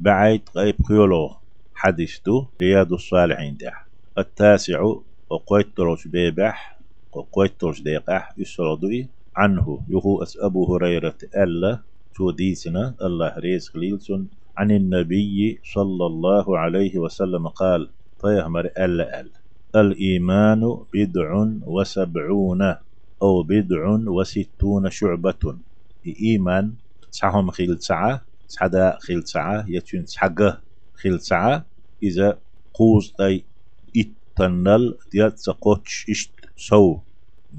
بعيد غيب خيولو حديث دو رياض الصالحين تح التاسع وقويت تروش بيبح وقويت تروش ديقح يسردوي عنه يهو أس أبو هريرة ألا تو ديسنا الله ريز خليلسون. عن النبي صلى الله عليه وسلم قال طيهمر ألا أل. الإيمان بدع وسبعون أو بدع وستون شعبة. إيمان تسعهم خيل تسعة تسعة خيل تسعة يتون تسعة خيل تسعة. إذا قوز أي إتنال ديال تسقوتش إشت سو.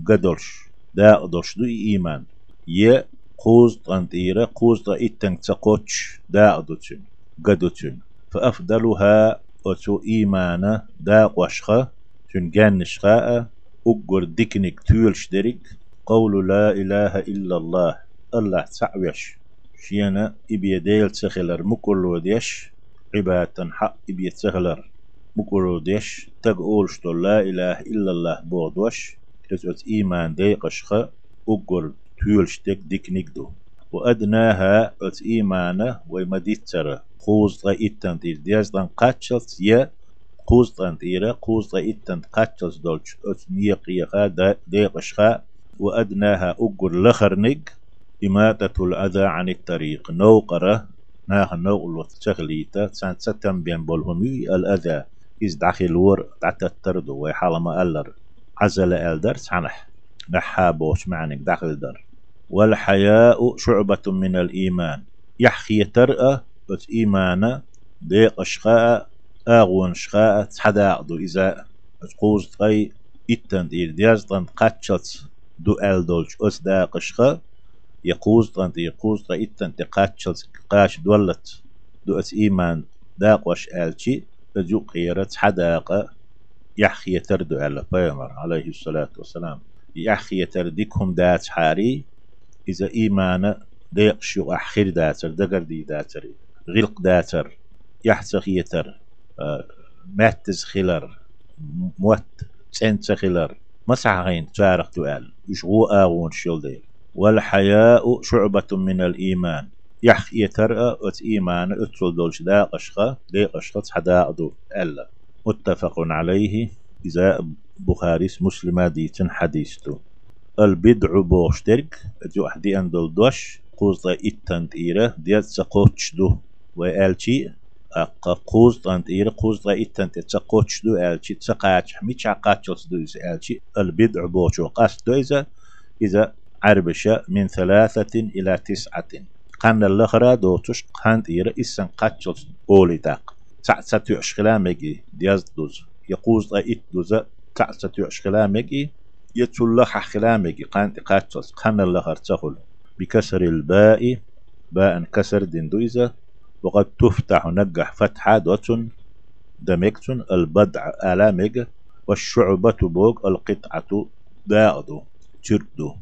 قدرش دا قدرش دو إيمان. يه قوز تنتيرة قوز تا إتن تسقوتش دا قدرشن قدرشن فأفضلها أتو إيمانا دا قوشخة تنجان نشخاء أقر ديكنك تولش دريك. قول لا إله إلا الله الله تعويش. شينا إبي ديل تسخلر مكرلو ديش عبادة حق إبي تسخلر مكرلو ديش تقولش لا إله إلا الله بودوش تسوت إيمان دي قشخة أقر تولش ديك ديكنك دو وأدناها أت إيمانه ومديتر خوز غا إتن تير دياز دان قاتشلت يا خوز دان تيرا خوز غا إتن قاتشلت دولش أت نيقيقا دي قشخة وأدناها أقر لخرنق إماتة الأذى عن الطريق. نوقرة ناها نوغل تشغليتا سان ستم بين بولهمي الأذى. إز داخل ور دعت التردو ويحال ما ألر. عزل ألدر سعنح نحابوش معنك داخل در والحياء شعبة من الإيمان. يحخي ترأى بس إيمانا. ديق أشخاء أغون شخاء تحداعدو إذا تقوز تغي إتن إير ديازتن قاتشلت دو ألدولش أس داق أشخاء يقوز تنت يقوز تا إتن تقاتشل قاش دولت دو أس إيمان داق وش آلشي تجو قيرة حداقة يحخي تردو على بيمر عليه الصلاة والسلام. يحخي تردكهم دات حاري إذا إيمان ديق شو أحخر داتر دقر دي داتر غلق داتر يحسخ يتر آه ماتز خلر موت سنت خلر مسعغين تارق دوال يشغو آغون شيل دير والحياء شعبة من الإيمان. يح يترأى أت إيمان دولش دا قشخة دي قشخة حدا أدو ألا. متفق عليه إذا بخاري مسلم ديتن حديثتو. البدع بوشترك جو أحدي دوش قوز إتن تيرة ديال تسقوتش دو. وآلشي أقا قوز تان تيرة قوز إتن تسقوتش دو. آلشي تسقاتش ميتش عقاتش دو آلشي البدع بوشو قاس دو إذا إذا عربشة من ثلاثة إلى تسعة. قان الأخرى دوتش قان تيرا إسان قاتشل أولي تاق تعسة يعشخلا مجي دياز دوز. يقوز إت دوزا تعسة يعشخلا مجي يتسل حخلا مجي قان تقاتشل قان الأخر تخل. بكسر الباء. باء كسر دندويزة وقد تفتح نجح فتحة دوتن دمكتن البدع آلامج والشعبة بوق القطعة داعدو تردو